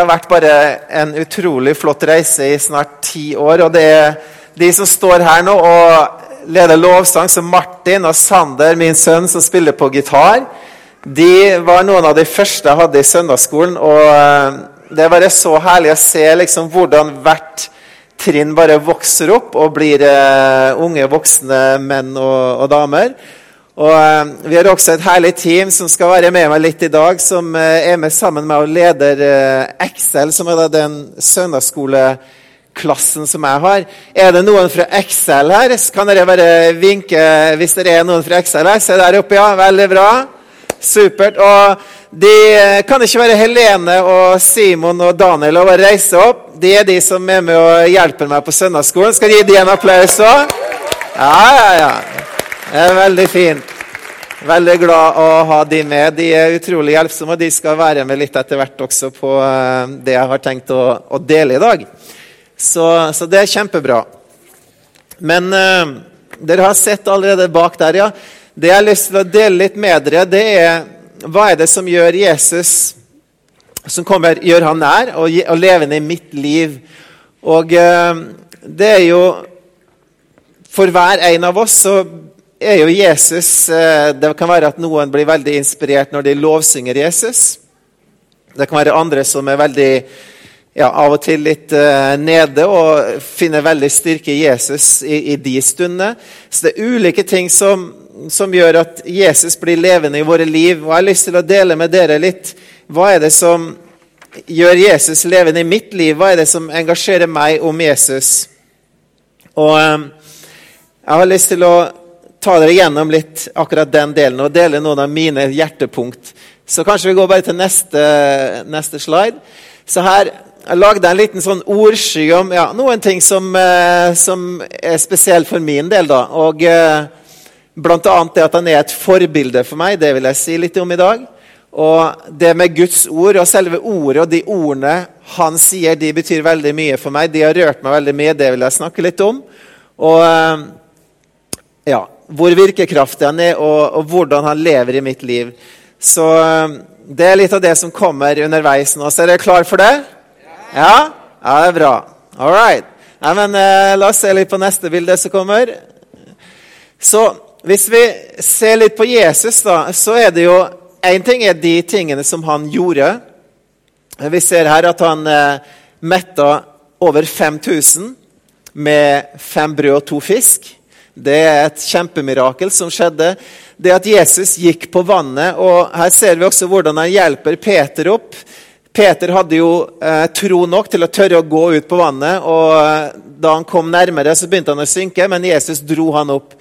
Det har vært bare en utrolig flott reise i snart ti år. Og det er de som står her nå og leder lovsang, som Martin og Sander, min sønn, som spiller på gitar. De var noen av de første jeg hadde i søndagsskolen. Og eh, det er bare så herlig å se liksom hvordan hvert trinn bare vokser opp og blir uh, unge, voksne menn og, og damer. Og uh, Vi har også et herlig team som skal være med meg litt i dag, som uh, er med sammen med og leder Excel, som er den søndagsskoleklassen som jeg har. Er det noen fra Excel her? Kan dere bare vinke hvis det er noen fra Excel her? Se der oppe, ja. Veldig bra. Supert. Og de kan ikke være Helene og Simon og Daniel og bare reise opp. De er de som er med og hjelper meg på søndagsskolen. Skal gi dem en applaus òg? Ja, ja, ja. Det er veldig fint. Veldig glad å ha de med. De er utrolig hjelpsomme, og de skal være med litt etter hvert også på eh, det jeg har tenkt å, å dele i dag. Så, så, det er kjempebra. Men uh, dere har sett allerede bak der, ja. Det jeg har lyst til å dele litt med dere, det er hva er det som gjør Jesus som kommer, gjør han nær og, og levende i mitt liv. Og uh, det er jo For hver en av oss så er jo Jesus eh, Det kan være at noen blir veldig inspirert når de lovsynger Jesus. Det kan være andre som er veldig ja, av og til litt uh, nede og finner veldig styrke i Jesus i, i, de stundene. Så det er ulike ting som, som, gjør at Jesus blir levende i våre liv. Og jeg har lyst til å dele med dere litt hva er det som gjør Jesus levende i mitt liv? Hva er det som engasjerer meg om Jesus? Og um, jeg har lyst til å ta dere gjennom litt akkurat den delen og dele noen av mine hjertepunkt. Så kanskje vi går bare til neste, neste slide. Så her jeg lagde en liten sånn ordsky om ja, noen ting som, eh, som, er spesielt for min del. da. Og eh, Bl.a. det at han er et forbilde for meg. Det vil jeg si litt om i dag. Og det med Guds ord og selve ordet og de ordene han sier, de betyr veldig mye for meg. De har rørt meg veldig mye. Det vil jeg snakke litt om. Og eh, ja, hvor virkekraftig han er, og, og, hvordan han lever i mitt liv. Så um, det er litt av det som kommer underveis nå. Så er dere klar for det? Ja? Ja, det er bra. All right. Ja, men, eh, la oss se litt på neste bilde som kommer. Så hvis vi ser litt på Jesus, da, så er det jo Én ting er de tingene som han gjorde. Vi ser her at han eh, metta over 5000 med fem brød og to fisk. Det er et kjempemirakel som skjedde. Det at Jesus gikk på vannet. og Her ser vi også hvordan han hjelper Peter opp. Peter hadde jo eh, tro nok til å tørre å gå ut på vannet. og eh, Da han kom nærmere, så begynte han å synke, men Jesus dro han opp.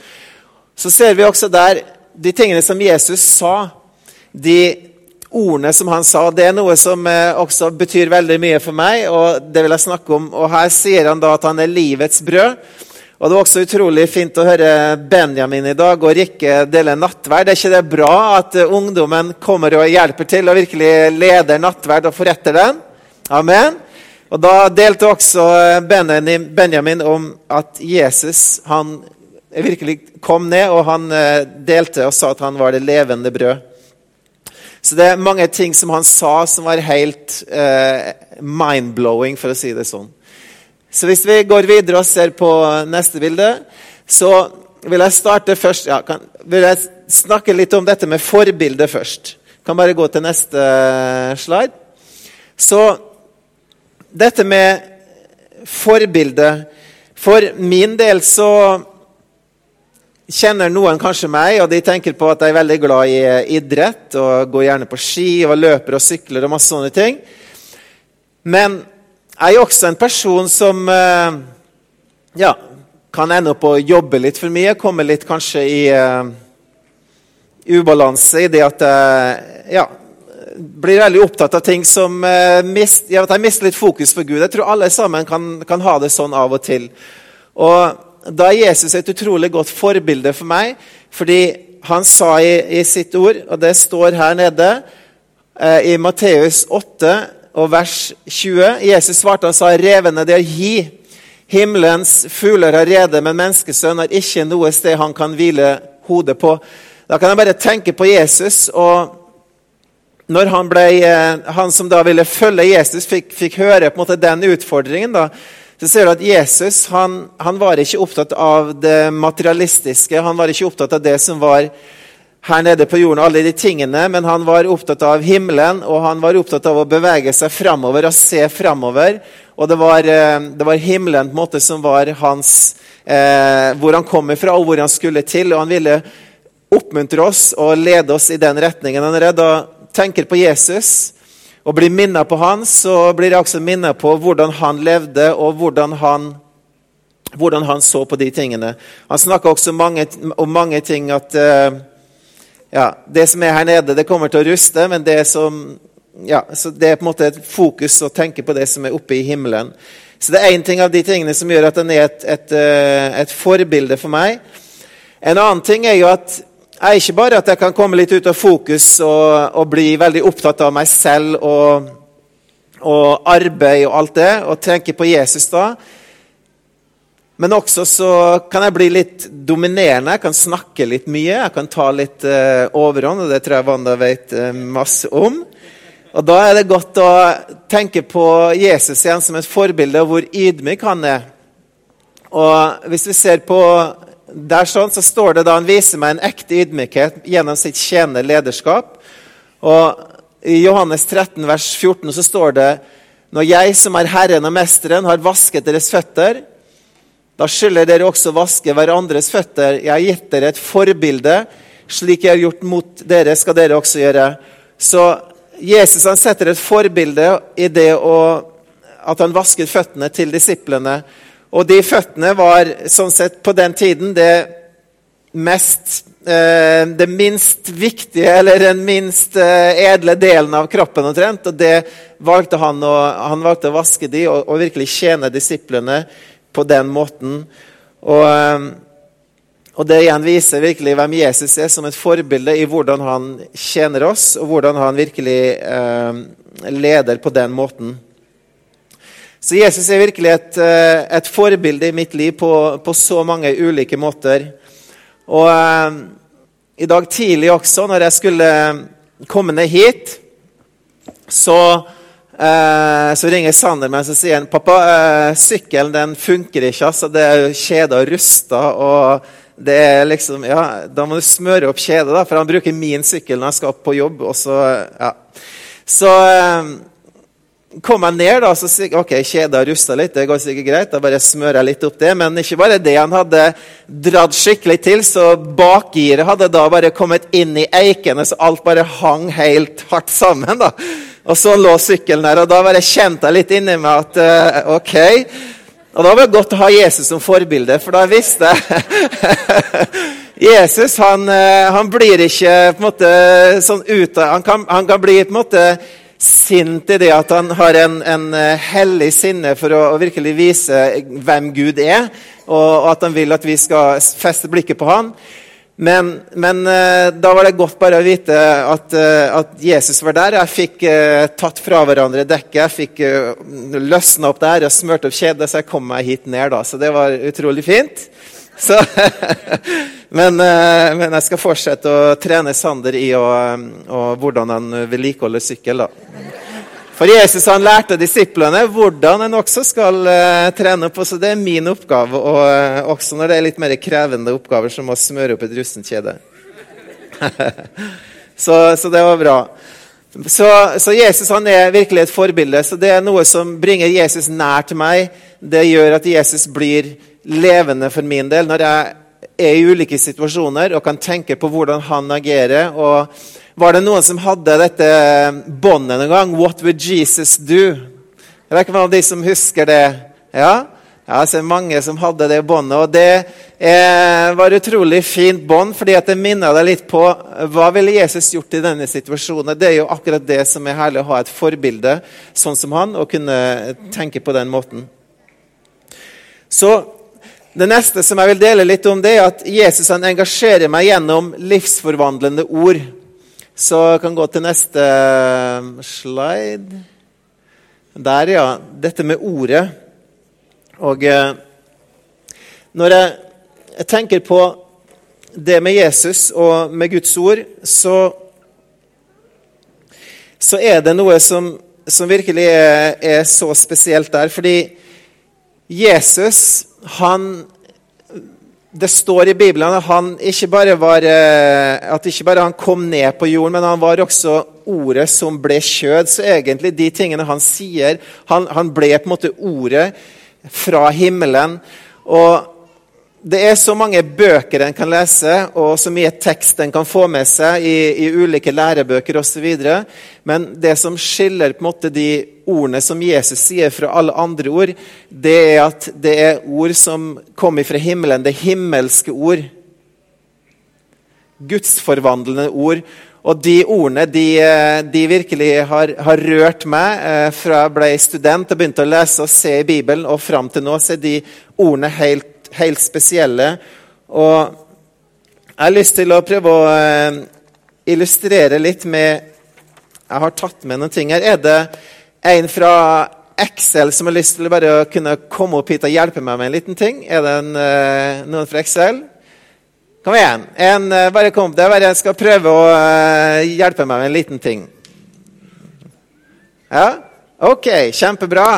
Så ser vi også der de tingene som Jesus sa. De ordene som han sa, det er noe som eh, også betyr veldig mye for meg. og det vil jeg snakke om. Og Her sier han da at han er livets brød. Og Det var også utrolig fint å høre Benjamin i dag og Rikke dele nattverd. Er ikke det bra at ungdommen kommer og hjelper til og virkelig leder nattverd og forretter den? Amen. Og Da delte også Benjamin om at Jesus han virkelig kom ned, og han eh, delte og sa at han var det levende brød. Så det er mange ting som han sa som var helt eh, mind-blowing, for å si det sånn. Så hvis vi går videre og ser på neste bilde, så vil jeg starte først ja, kan, vil jeg snakke litt om dette med forbilde først. Kan bare gå til neste slide. Så dette med forbilde For min del så kjenner noen kanskje meg, og de tenker på at jeg er veldig glad i idrett og går gjerne på ski og løper og sykler og masse sånne ting. Men jeg er også en person som eh, ja, kan ende opp å jobbe litt for mye. Komme litt kanskje i uh, ubalanse i det at jeg ja, blir veldig opptatt av ting som uh, mist, ja, at jeg mister litt fokus for Gud. Jeg tror alle sammen kan, kan, ha det sånn av og til. Og Da er Jesus et utrolig godt forbilde for meg, fordi han sa i, i sitt ord, og det står her nede uh, i Matteus 8 og vers 20. Jesus svarte og sa, 'Revene det er hi. Himmelens fugler har rede, men menneskesønn har ikke noe sted han kan hvile hodet på.' Da kan jeg bare tenke på Jesus og når han, ble, eh, han som da ville følge Jesus, fikk, fikk høre på en måte den utfordringen, da, så ser du at Jesus han, han, var ikke opptatt av det materialistiske. Han var ikke opptatt av det som var her nede på jorden, alle de tingene, men han var opptatt av himmelen, og han var opptatt av å bevege seg framover og se framover. Og det var, eh, det var, himmelen på en måte som var hans eh, Hvor han kom ifra, og hvor han skulle til. Og han ville oppmuntre oss og lede oss i den retningen. Når jeg da tenker på Jesus og blir minnet på han, så blir jeg også minnet på hvordan han levde, og hvordan han, hvordan han så på de tingene. Han snakka også mange, om mange ting at eh, ja, det som er her nede, det kommer til å ruste, men det, som, ja, det er på en måte et fokus å tenke på det som er oppe i himmelen. Så det er én ting av de tingene som gjør at den er et, et, eh, et, forbilde for meg. En annen ting er jo at jeg ikke bare at jeg kan komme litt ut av fokus og, og bli veldig opptatt av meg selv og, og arbeid og alt det, og tenke på Jesus da. Men også så kan jeg bli litt dominerende. Jeg kan snakke litt mye. Jeg kan ta litt uh, overhånd, og det tror jeg Wanda vet uh, masse om. Og Da er det godt å tenke på Jesus igjen som et forbilde, og hvor ydmyk han er. Og Hvis vi ser på der sånn, så står det da han viser meg en ekte ydmykhet gjennom sitt tjenende lederskap. Og I Johannes 13, vers 14 så står det når jeg som er Herren og Mesteren, har vasket deres føtter, da skylder dere også vaske hverandres føtter. Jeg har gitt dere et forbilde. Slik jeg har gjort mot dere, skal dere også gjøre. Så Jesus han setter et forbilde i det å, at han vasket føttene til disiplene. Og de føttene var sånn sett på den tiden det mest eh, det minst viktige, eller den minst eh, edle delen av kroppen omtrent. Og det valgte han å, han valgte å vaske de og, og virkelig tjene disiplene på den måten. Og, ehm, og, Det igjen viser virkelig hvem Jesus er som et forbilde i hvordan han tjener oss, og hvordan han virkelig eh, leder på den måten. Så Jesus er virkelig et, eh, et forbilde i mitt liv på, på, så mange ulike måter. Og eh, i dag tidlig også, når jeg skulle komme ned hit, så Eh, så ringer Sander meg og sier han, pappa, eh, sykkelen den funker ikke. altså Det er kjeda og rusta. og det er liksom, ja, Da må du smøre opp kjedet, da, for han bruker min sykkel når jeg skal opp på jobb. og Så ja. Så eh, kom jeg ned, da, så sier ok, kjeda rusta litt. Det går sikkert greit. Da bare smører jeg litt opp det. Men ikke bare det. Han hadde dratt skikkelig til, så bakgiret hadde da bare kommet inn i eikene, så alt bare hang helt hardt sammen. da. Og så lå sykkelen der, og da var jeg kjent litt inni meg at uh, ok. Og da var det godt å ha Jesus som forbilde, for da visste jeg Jesus han, eh, han, blir ikke på en måte sånn ut han kan, han kan bli på en måte sint i det at han har en, en eh, hellig sinne for å, å, virkelig vise hvem Gud er, og, og at han vil at vi skal feste blikket på han. Men, men uh, da var det godt bare å vite at, uh, at Jesus var der. Jeg fikk uh, tatt fra hverandre dekket, jeg fikk uh, løsna opp der og smurt opp kjedet, så jeg kom meg hit ned. da, Så det var utrolig fint. Så, men, men, jeg skal fortsette å trene Sander i å, og hvordan han vedlikeholder sykkel. da. For Jesus han lærte disiplene hvordan en også skal uh, trene på. Så det er min oppgave, og uh, også når det er litt mer krevende oppgaver, som å smøre opp et rustent kjede. så, så, det var bra. Så, så, Jesus han er virkelig et forbilde. Så det er noe som bringer Jesus nær til meg. Det gjør at Jesus blir levende for min del når jeg er i ulike situasjoner og kan tenke på hvordan han agerer. og var det noen som hadde dette båndet noen gang? What would Jesus do? Jeg vet ikke om de som husker det. Ja, ja jeg ser mange som hadde det båndet. Og det eh, var utrolig fint bånd, fordi at det minner deg litt på hva ville Jesus gjort i denne situasjonen. Det er jo akkurat det som er herlig, å ha et forbilde sånn som han, og kunne tenke på den måten. Så det neste som jeg vil dele litt om, det er at Jesus engasjerer meg gjennom livsforvandlende ord. Så jeg kan gå til neste eh, slide. Der, ja. Dette med ordet. Og eh, når jeg, jeg, tenker på det med Jesus og med Guds ord, så så er det noe som, som virkelig er, er, så spesielt der. Fordi Jesus, han Det står i Bibelen at han ikke bare var, eh, at ikke bare han kom ned på jorden, men han var også ordet som ble kjød. Så egentlig de tingene han sier Han, han ble på en måte ordet fra himmelen. Og det er så mange bøker en kan lese, og så mye tekst en kan få med seg i, i ulike lærebøker osv. Men det som skiller på en måte de ordene som Jesus sier fra alle andre ord, det er at det er ord som kommer fra himmelen. Det himmelske ord. Gudsforvandlende ord. Og de ordene de, de virkelig har, har, rørt meg eh, fra jeg ble student og begynte å lese og se i Bibelen, og fram til nå så er de ordene helt helt spesielle. Og jeg har lyst til å prøve å eh, illustrere litt med Jeg har tatt med noen ting her. Er det en fra Excel som har lyst til bare å kunne komme opp hit og hjelpe meg med en liten ting? Er det en, eh, noen fra Excel? Kom igjen. En, eh, bare kom. Det er bare jeg skal prøve å hjelpe meg med en liten ting. Ja? OK. Kjempebra.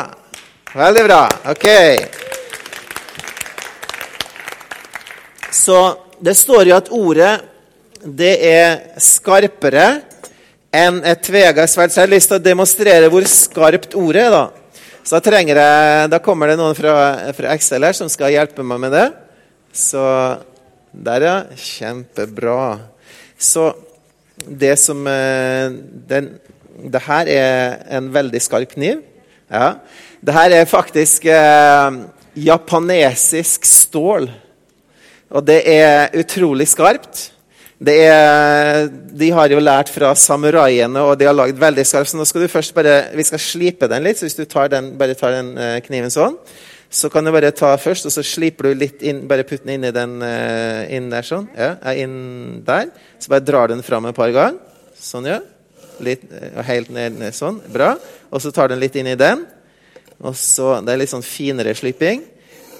Veldig bra. OK. Så det står jo at ordet det er skarpere enn et tvega sverd. Så jeg har lyst til å demonstrere hvor skarpt ordet er. Da Så da, trenger jeg, da kommer det noen fra, fra Excel her som skal hjelpe meg med det. Så der, ja. Kjempebra. Så det som eh, den, Det her er en veldig skarp kniv. Ja. Det her er faktisk eh, japanesisk stål. Og det er utrolig skarpt. Er, de har jo lært fra samuraiene, og de har lagd veldig skarpt. Så nå skal du først bare, vi skal slipe den litt. Så hvis du tar den, bare tar den uh, kniven sånn, så kan du bare ta først, og så sliper du litt inn, bare putt den inn i den uh, inn der sånn. Ja, inn der. Så bare drar du den fram et par ganger. Sånn, ja. Litt, uh, helt ned, ned, sånn. Bra. Og så tar du den litt inn i den. Og så, Det er litt sånn finere sliping.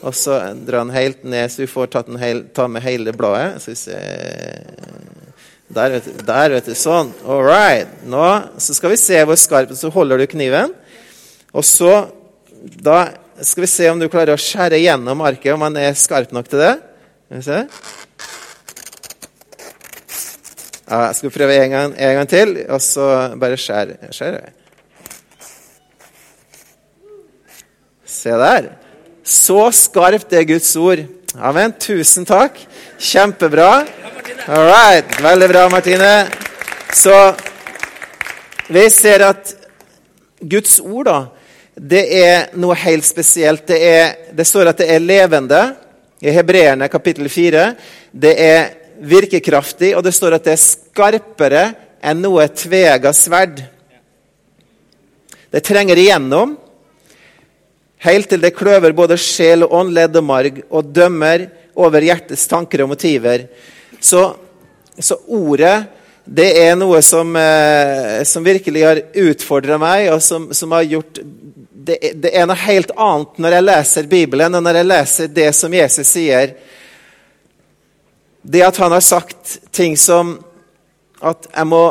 Og så drar han helt ned, så du får hel, ta med hele bladet. Så vi ser der, vet du. Sånn. All right. Nå så skal vi se hvor skarp Så holder du kniven. Og så Da skal vi se om du klarer å skjære gjennom arket, om han er skarp nok til det. Skal vi se. Ja, jeg skal prøve en gang, en gang til, og så bare skjære. skjær. Se der. Så skarpt er Guds ord. Amen. Tusen takk. Kjempebra. All right. Veldig bra, Martine. Så vi ser at Guds ord, da, det er noe helt spesielt. Det, er, det står at det er levende i Hebreerne kapittel 4. Det er virkekraftig, og det står at det er skarpere enn noe tvega sverd. Det trenger igjennom helt til det kløver både sjel og ånd, ledd og marg, og dømmer over hjertets tanker og motiver. Så, så ordet det er noe som, eh, som virkelig har utfordra meg, og som, som har gjort det, det, er noe helt annet når jeg leser Bibelen, og når jeg leser det som Jesus sier. Det at han har sagt ting som at jeg må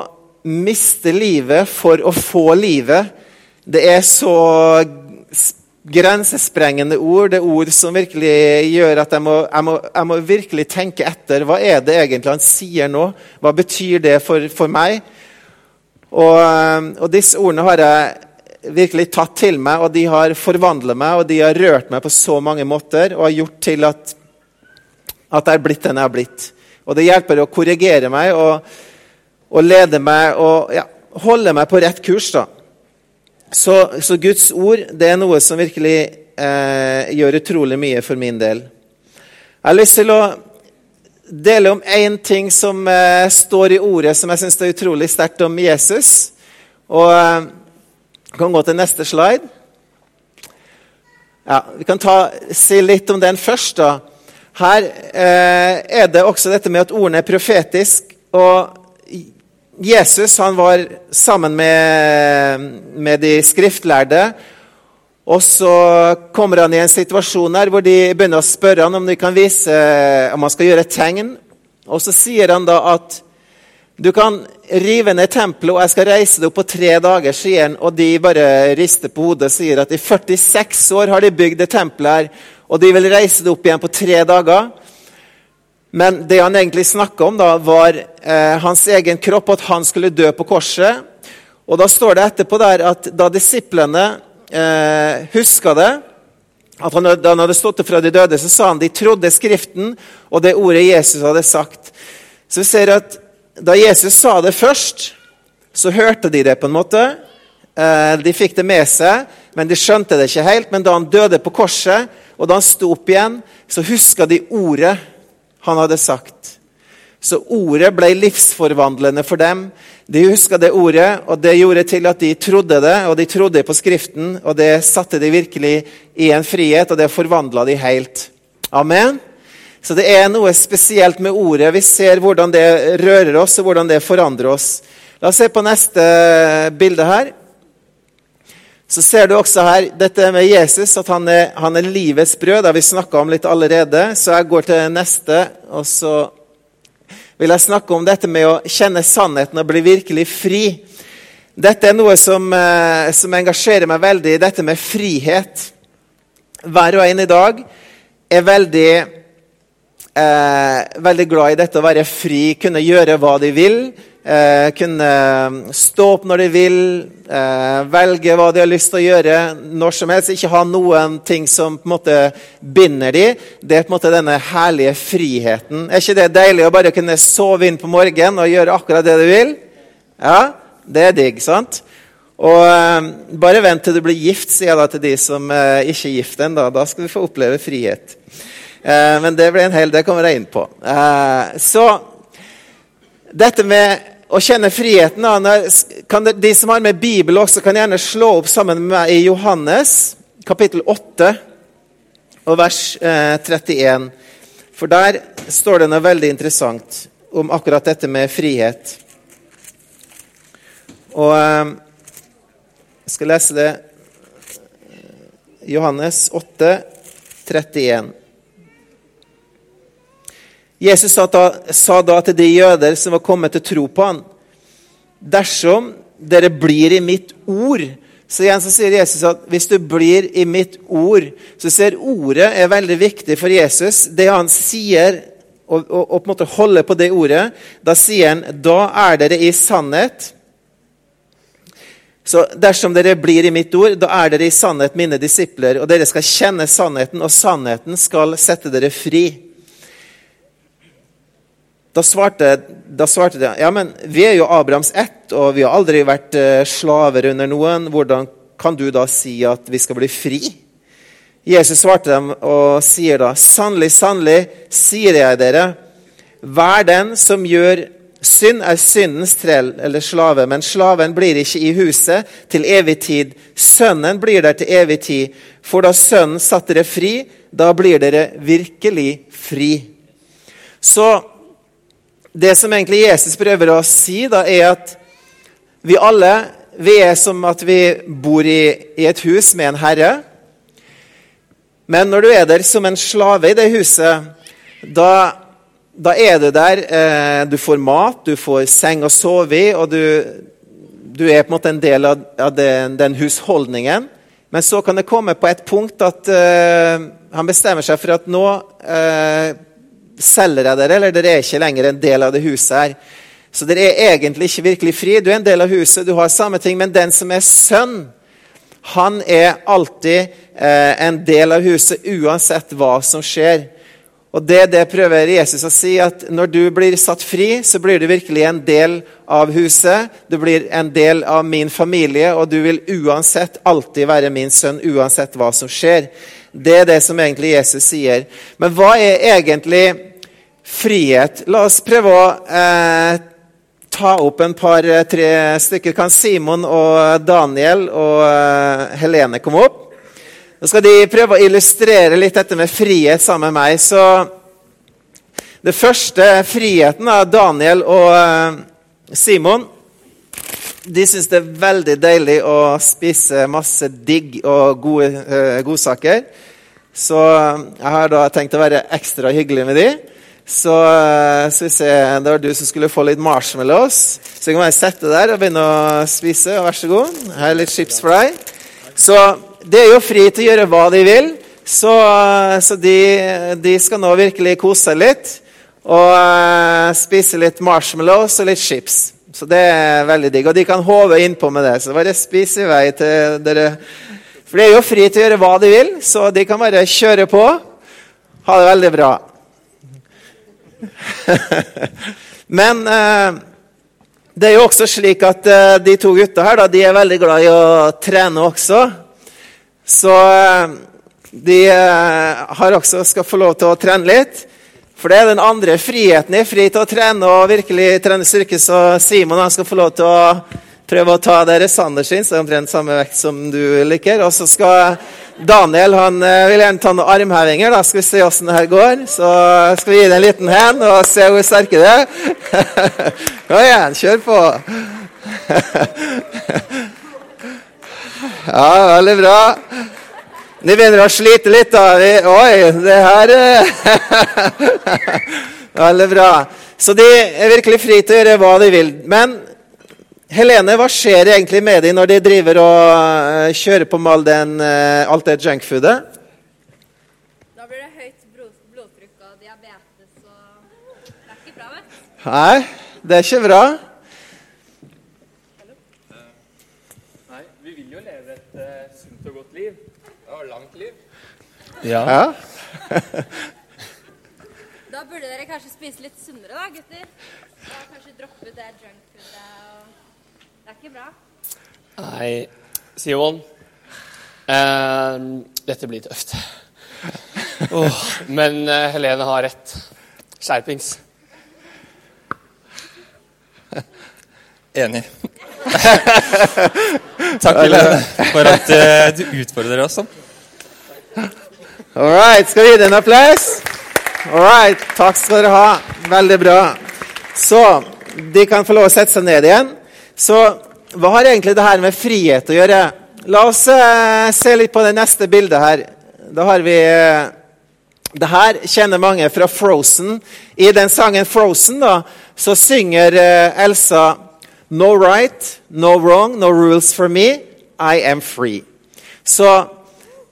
miste livet for å få livet, det er så grensesprengende ord. Det ord som virkelig gjør at jeg må, jeg, må, jeg må, virkelig tenke etter. Hva er det egentlig han sier nå? Hva betyr det for, for meg? Og, og, disse ordene har jeg virkelig tatt til meg, og de har forvandlet meg og de har rørt meg på så mange måter og har gjort til at, at jeg er blitt den jeg har blitt. Og det hjelper å korrigere meg og, og lede meg og ja, holde meg på rett kurs. da. Så, så, Guds ord det er noe som virkelig eh, gjør utrolig mye for min del. Jeg har lyst til å dele om én ting som eh, står i ordet som jeg syns er utrolig sterkt om Jesus. Og eh, kan gå til neste slide. Ja, Vi kan ta, si litt om den først. da. Her eh, er det også dette med at ordene er profetisk. og Jesus han var sammen med, med, de skriftlærde. Og så kommer han i en situasjon her hvor de begynner å spørre han om de kan vise om han skal gjøre et tegn. Og så sier han da at Du kan rive ned tempelet, og jeg skal reise det opp på tre dager, sier han. Og de bare rister på hodet og sier at i 46 år har de bygd det tempelet her, og de vil reise det opp igjen på tre dager. Men det han egentlig snakka om, da, var eh, hans egen kropp, at han skulle dø på korset. Og da står det etterpå der at da disiplene eh, huska det, at han, da han hadde stått fra de døde, så sa han de trodde Skriften og det ordet Jesus hadde sagt. Så vi ser at da Jesus sa det først, så hørte de det på en måte. Eh, de fikk det med seg, men de skjønte det ikke helt. Men da han døde på korset, og da han sto opp igjen, så huska de ordet han hadde sagt. Så ordet ble livsforvandlende for dem. De huska det ordet, og det gjorde til at de trodde det, og de trodde på Skriften. Og det satte de virkelig i en frihet, og det forvandla de helt. Amen. Så det er noe spesielt med ordet. Vi ser hvordan det rører oss, og hvordan det forandrer oss. La oss se på neste bilde her. Så ser du også her dette med Jesus, at han er, han er livets brød. Det har vi snakka om litt allerede. Så jeg går til neste, og så vil jeg snakke om dette med å kjenne sannheten og bli virkelig fri. Dette er noe som, eh, som engasjerer meg veldig, dette med frihet. Hver og en i dag er veldig Eh, veldig glad i dette å være fri, kunne gjøre hva de vil. Eh, kunne stå opp når de vil, eh, velge hva de har lyst til å gjøre når som helst. Ikke ha noen ting som på en måte binder de. Det er på en måte denne herlige friheten. Er ikke det deilig å bare kunne sove inn på morgenen og gjøre akkurat det du vil? Ja, det er digg, sant? Og eh, Bare vent til du blir gift, sier jeg da til de som eh, ikke er gift ennå. Da skal du få oppleve frihet. Eh, men det blir en hel, det kommer jeg inn på. Eh, så dette med å kjenne friheten det, De som har med Bibel også, kan gjerne slå opp sammen med meg i Johannes kapittel 8 og vers eh, 31. For der står det noe veldig interessant om akkurat dette med frihet. Og eh, jeg skal lese det. Johannes 8, 31. Jesus sa da, sa da, til de jøder som var kommet til tro på han, dersom dere blir i mitt ord så igjen så sier Jesus at hvis du blir i mitt ord Så ser ordet er veldig viktig for Jesus. Det han sier, og, og, og på en måte holder på det ordet, da sier han da er dere i sannhet. Så dersom dere blir i mitt ord, da er dere i sannhet mine disipler, og dere skal kjenne sannheten, og sannheten skal sette dere fri. Da svarte, da svarte, de ja, men vi er jo Abrahams ett, og vi har aldri vært eh, slaver under noen. Hvordan kan du da si at vi skal bli fri? Jesus svarte dem og sier da, sannelig, sannelig, sier jeg dere, hver den som gjør synd, er syndens trell eller slave, men slaven blir ikke i huset til evig tid. Sønnen blir der til evig tid, for da Sønnen satte dere fri, da blir dere virkelig fri. Så det som egentlig Jesus prøver å si, da, er at vi alle vi er som at vi bor i, i, et hus med en herre. Men når du er der som en slave i det huset, da, da er du der eh, Du får mat, du får seng å sove i, og du, du er på en måte en del av, av den, den, husholdningen. Men så kan det komme på et punkt at eh, han bestemmer seg for at nå eh, selger jeg dere, eller dere er ikke lenger en del av det huset her. Så dere er egentlig ikke virkelig fri. Du er en del av huset, du har samme ting, men den som er sønn, han er alltid eh, en del av huset uansett hva som skjer. Og det, det prøver Jesus å si, at når du blir satt fri, så blir du virkelig en del av huset. Du blir en del av min familie, og du vil uansett alltid være min sønn, uansett hva som skjer. Det er det som egentlig Jesus sier. Men hva er egentlig frihet. La oss prøve å eh, ta opp en par-tre eh, stykker. Kan Simon og Daniel og eh, Helene komme opp? Nå skal de prøve å illustrere litt dette med frihet sammen med meg. Så det første friheten av Daniel og eh, Simon de syns det er veldig deilig å spise masse digg og gode uh, godsaker. Så jeg har da tenkt å være ekstra hyggelig med dem. Så uh, skal vi se, det var du som skulle få litt marshmallows. Så du kan bare sette der og begynne å spise. Vær så god. Her er litt chips for deg. Så de er jo fri til å gjøre hva de vil. Så, så de, de, skal nå virkelig kose seg litt. Og uh, spise litt marshmallows og litt chips. Så det er veldig digg. Og de kan håve innpå med det. Så bare spis i vei til dere For de er jo fri til å gjøre hva de vil, så de kan bare kjøre på. Ha det veldig bra. Men eh, det er jo også slik at eh, de to gutta her da, de er veldig glad i å trene også. Så eh, de har også skal få lov til å trene litt. For det er den andre friheten. Er fri til å trene og virkelig trene styrke. Så Simon han skal få lov til å prøve å ta dere Sander sin, så er omtrent samme vekt som du liker. Og så skal Daniel han eh, vil gjerne ta noen armhevinger. Da skal vi se åssen det her går. Så skal vi gi det en liten hen og se hvor sterke det er. Kom igjen, kjør på. Ja, veldig bra. De begynner å slite litt. da. Oi, det her Veldig bra. Så de er virkelig fri til å gjøre hva de vil. Men Helene, hva skjer egentlig med dem når de driver og uh, kjører på med all den, uh, alt det junkfoodet? Da blir det høyt blodtrykk og diabetes og Det er ikke bra, vet du. Nei, det er ikke bra. Nei, vi vil jo leve et uh, sunt og godt liv. Og langt liv. Ja. Da burde dere kanskje spise litt sunnere, da, gutter. Og kanskje droppe det junkfoodet og Det er ikke bra. Nei, Simon. Eh, dette blir tøft. Oh, men eh, Helene har rett. Skjerpings. Enig. Takk, Helene, for at uh, du utfordrer oss sånn. All right, skal vi gi deg en applaus? All right, takk skal dere ha. Veldig bra. Så de kan få lov å sette seg ned igjen. Så hva har egentlig det her med frihet å gjøre? La oss eh, se litt på det neste bildet her. Da har vi eh, Det her kjenner mange fra Frozen. I den sangen Frozen da, så synger eh, Elsa No right, no wrong, no rules for me. I am free. Så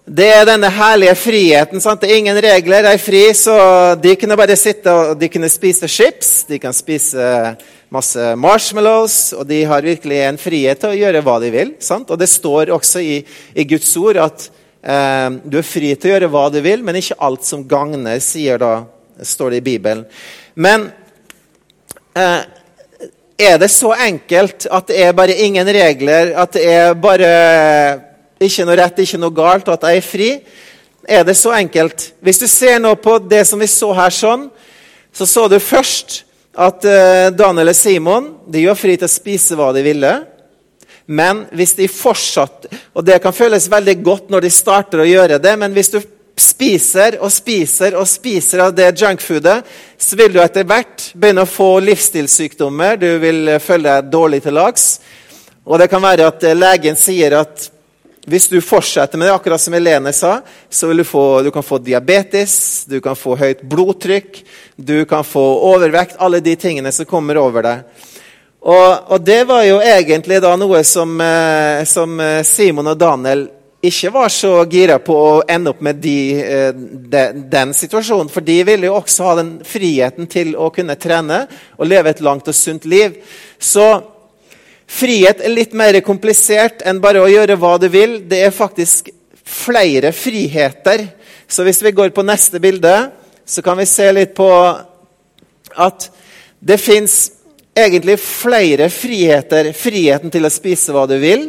det er denne herlige friheten. sant? Det er ingen regler, De er fri. Så de kunne bare sitte og de kunne spise chips, de kan spise masse marshmallows, og de har virkelig en frihet til å gjøre hva de vil. sant? Og det står også i, i Guds ord at eh, du er fri til å gjøre hva du vil, men ikke alt som gagner, sier da, står det i Bibelen. Men eh, er det så enkelt at det er bare ingen regler, at det er bare ikke noe rett, ikke noe galt, og at jeg er fri? Er det så enkelt? Hvis du ser nå på det som vi så her sånn, så så du først at uh, Daniel og Simon de var fri til å spise hva de ville. Men hvis de fortsatt Og det kan føles veldig godt når de starter å gjøre det, men hvis du spiser og spiser og spiser av det junkfoodet, så vil du etter hvert begynne å få livsstilssykdommer. Du vil føle deg dårlig til lags. Og det kan være at legen sier at hvis du fortsetter med det, akkurat som Helene sa, så vil du få, du kan få diabetes, du kan få høyt blodtrykk, du kan få overvekt, alle de tingene som kommer over deg. Og, og det var jo egentlig da noe som, eh, som Simon og Daniel ikke var så gira på å ende opp med de, de, den situasjonen. For de ville jo også ha den friheten til å kunne trene og leve et langt og sunt liv. Så frihet er litt mer komplisert enn bare å gjøre hva du vil. Det er faktisk flere friheter. Så hvis vi går på neste bilde, så kan vi se litt på at det fins egentlig flere friheter. Friheten til å spise hva du vil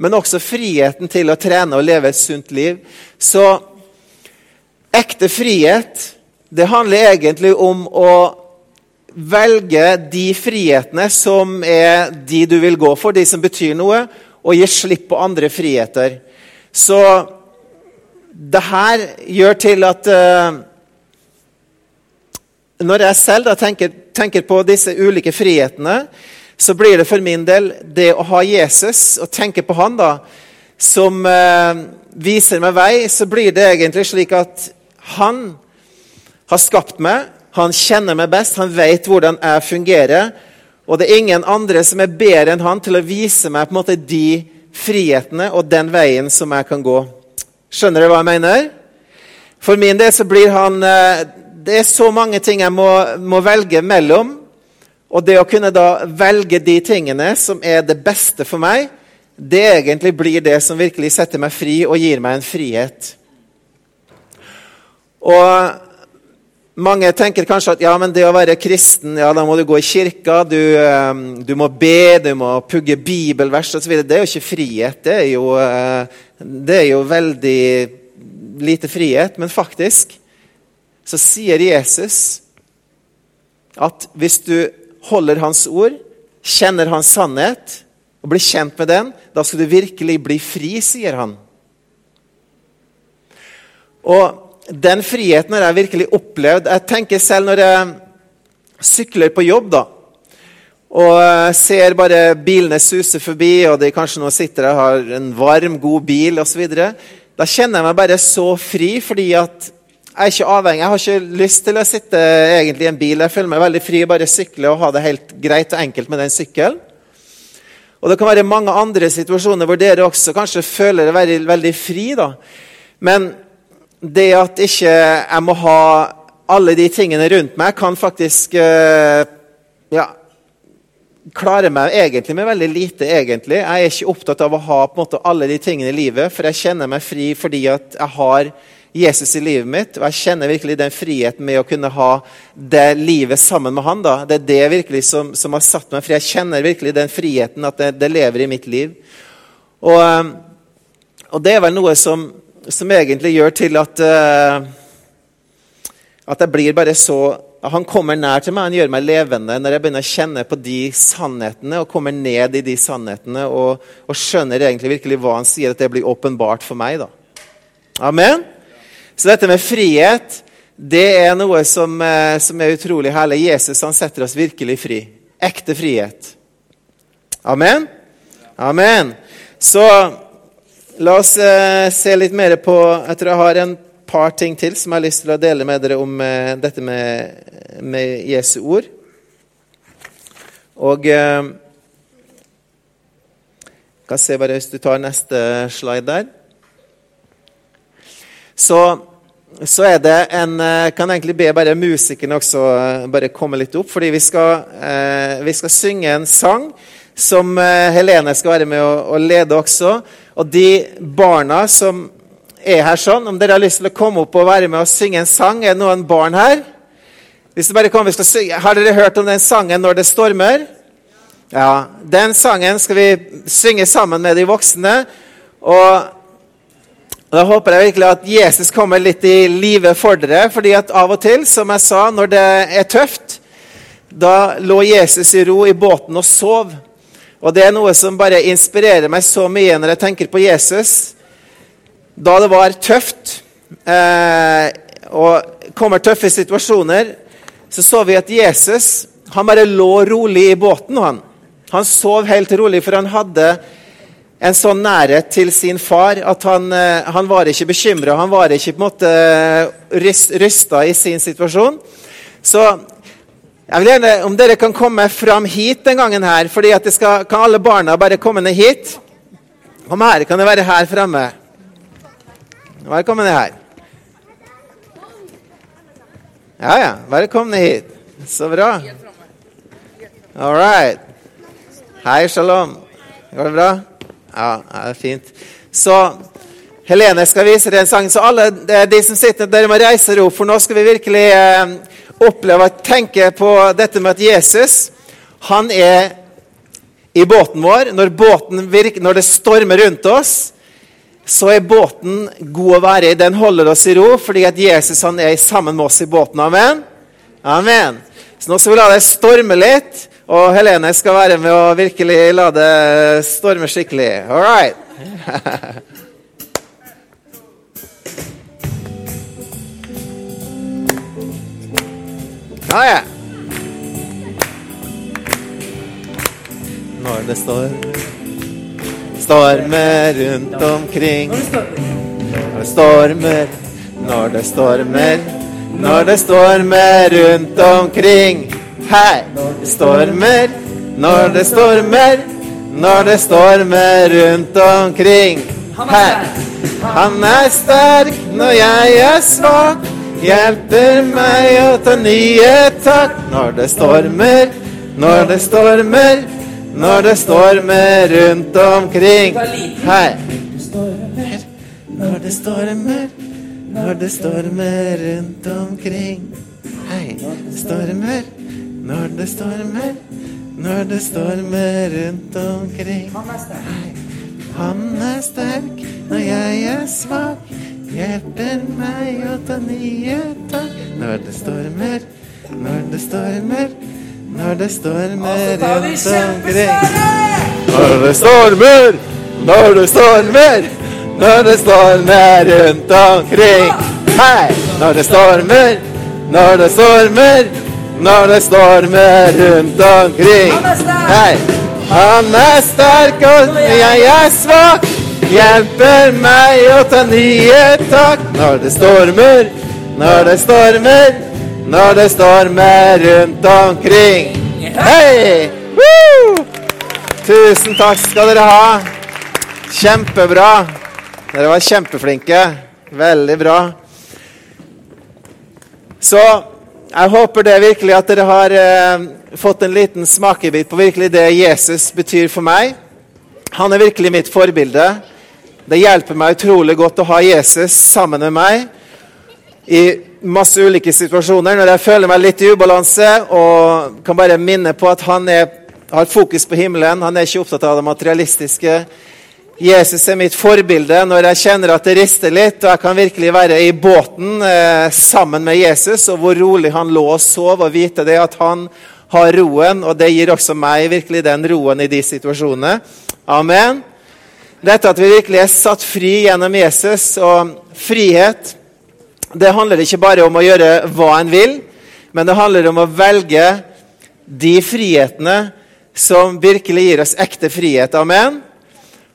men også friheten til å trene og leve et sunt liv. Så ekte frihet, det handler egentlig om å velge de frihetene som er de du vil gå for, de som betyr noe, og gi slipp på andre friheter. Så det her gjør til at uh, Når jeg selv tenker, tenker på disse ulike frihetene, så blir det for min del det å ha Jesus og tenke på han da, som uh, viser meg vei, så blir det egentlig slik at han har skapt meg, Han kjenner meg best, han vet hvordan jeg fungerer. Og det er ingen andre som er bedre enn han til å vise meg på en måte de frihetene og den veien som jeg kan gå. Skjønner dere hva jeg mener? For min del så blir han eh, Det er så mange ting jeg må, må velge mellom. Og det å kunne da velge de tingene som er det beste for meg, det egentlig blir det som virkelig setter meg fri og gir meg en frihet. Og mange tenker kanskje at ja, men det å være kristen, ja, da må du gå i kirka, du, eh, du må be, du må pugge bibelvers osv. Det er jo ikke frihet. Det er jo, eh, det er jo veldig lite frihet. Men faktisk så sier Jesus at hvis du holder hans ord, kjenner hans sannhet og blir kjent med den, da skal du virkelig bli fri, sier han. Og den friheten har jeg virkelig opplevd. Jeg tenker selv når jeg sykler på jobb, da, og ser bare bilene suse forbi, og de kanskje nå sitter og har en varm, god bil osv., da kjenner jeg meg bare så fri, fordi at jeg er ikke avhengig. Jeg har ikke lyst til å sitte egentlig i en bil. Jeg føler meg veldig fri, bare sykle og ha det helt greit og enkelt med den sykkelen. Og Det kan være mange andre situasjoner hvor dere også kanskje føler dere veldig, veldig fri. da. Men det at ikke jeg må ha alle de tingene rundt meg, kan faktisk uh, ja, klare meg egentlig med veldig lite. egentlig. Jeg er ikke opptatt av å ha måte alle de tingene i livet, for jeg kjenner meg fri fordi at jeg har Jesus i livet mitt. Og jeg kjenner virkelig den friheten med å kunne ha det livet sammen med han. da. Det er det virkelig som, som har satt meg fri. Jeg kjenner virkelig den friheten, at det, det lever i mitt liv. Og, eh, og det er vel noe som som egentlig gjør til at uh, at jeg blir bare så Han kommer nær til meg, han gjør meg levende når jeg begynner å kjenne på de sannhetene og kommer ned i de sannhetene og, og skjønner egentlig virkelig hva han sier, at det blir åpenbart for meg. da. Amen? Så dette med frihet det er noe som, uh, som er utrolig herlig. Jesus han setter oss virkelig fri. Ekte frihet. Amen? Amen. Så La oss eh, se litt mer på Jeg tror jeg har en par ting til som jeg har lyst til å dele med dere om eh, dette med, med, Jesu ord. Og eh, kan se bare Hvis du tar neste slide der Så, så er det en Jeg Kan egentlig be bare musikerne også eh, bare komme litt opp, fordi vi skal, eh, vi skal synge en sang som Helene skal være med å, lede også. Og de barna som er her sånn, om dere har lyst til å komme opp og være med og synge en sang Er det noen barn her? Hvis det bare kommer. Har dere hørt om den sangen 'Når det stormer'? Ja, Den sangen skal vi synge sammen med de voksne. Og da håper jeg virkelig at Jesus kommer litt i live for dere. fordi at av og til, som jeg sa, når det er tøft, da lå Jesus i ro i båten og sov. Og det er noe som bare inspirerer meg så mye når jeg tenker på Jesus. Da det var tøft, eh, og kommer tøffe situasjoner, så så vi at Jesus han bare lå rolig i båten. Han, han sov helt rolig, for han hadde en sånn nærhet til sin far at han, eh, han var ikke bekymra. Han var ikke på en måte rysta i sin situasjon. Så jeg vil gjerne, Om dere kan komme fram hit den gangen her, fordi at skal, kan alle barna bare komme ned hit? Kom her. Kan det være her framme? Bare kom ned her. Ja, ja. Bare kom ned hit. Så bra. All right. Hei, shalom. Går det bra? Ja, det er fint. Så Helene skal vise deg en sang. Så alle de som sitter, dere må reise dere opp, for nå skal vi virkelig eh, oppleve og tenke på dette med at Jesus han er i båten vår. Når, båten virker, når det stormer rundt oss, så er båten god å være i. Den holder oss i ro fordi at Jesus han er sammen med oss i båten. Amen? Amen. Så nå skal vi la det storme litt, og Helene skal være med å virkelig la det storme skikkelig. All right. Ja, ja. Når det står Stormer rundt omkring. Når det stormer, når det stormer når det stormer rundt omkring. Hei! Det stormer når det stormer, når det stormer rundt omkring. Hei! Han er sterk når jeg er svak, hjelper meg å ta nye tak. Når det stormer, når det stormer, når det stormer rundt omkring. Hei! Når det stormer, når det stormer rundt omkring. Hei, stormer, når det stormer, når det stormer rundt omkring. Han er sterk når jeg er svak, hjelper meg å ta nye tak. Når det stormer, når det stormer, når det stormer rundt omkring. Når det stormer, når det stormer, når det stormer rundt omkring. Hei! Når det stormer, når det stormer, når det stormer rundt omkring. Hei! Han er sterk, og jeg er svak. Hjelper meg å ta nye tak. Når det stormer, når det stormer, når det stormer rundt omkring. Hei! Tusen takk skal dere ha. Kjempebra. Dere var kjempeflinke. Veldig bra. Så jeg håper det virkelig at dere har eh, fått en liten smakebit på virkelig det Jesus betyr for meg. Han er virkelig mitt forbilde. Det hjelper meg utrolig godt å ha Jesus sammen med meg i masse ulike situasjoner når jeg føler meg litt i ubalanse og kan bare minne på at han er, har fokus på himmelen. Han er ikke opptatt av det materialistiske. Jesus er mitt forbilde når jeg kjenner at det rister litt, og jeg kan virkelig være i båten eh, sammen med Jesus, og hvor rolig han lå og sov, og vite det at han har roen, og det gir også meg virkelig den roen i de situasjonene. Amen. Dette at vi virkelig er satt fri gjennom Jesus, og frihet, det handler ikke bare om å gjøre hva en vil, men det handler om å velge de frihetene som virkelig gir oss ekte frihet. Amen.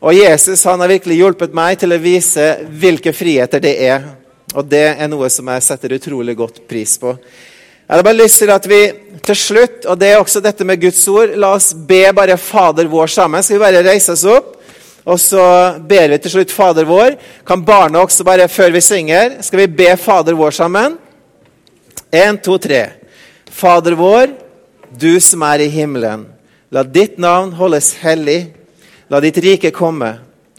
Og Jesus han har virkelig hjulpet meg til å vise hvilke friheter det er. Og det er noe som jeg setter utrolig godt pris på. Jeg hadde bare lyst til at vi til slutt, og det er også dette med Guds ord La oss be bare Fader vår sammen. Skal vi bare reise oss opp? Og så ber vi til slutt Fader vår. Kan barna også bare, før vi synger, skal vi be Fader vår sammen? Én, to, tre. Fader vår, du som er i himmelen. La ditt navn holdes hellig. La ditt rike komme.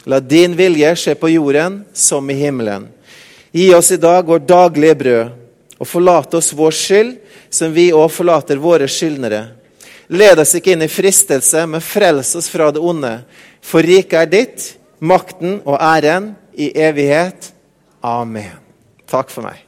La din vilje skje på jorden som i himmelen. Gi oss i dag vårt daglige brød, og forlate oss vår skyld, som vi òg forlater våre skyldnere. Led oss ikke inn i fristelse, men frels oss fra det onde. For riket er ditt, makten og æren i evighet. Amen. Takk for meg.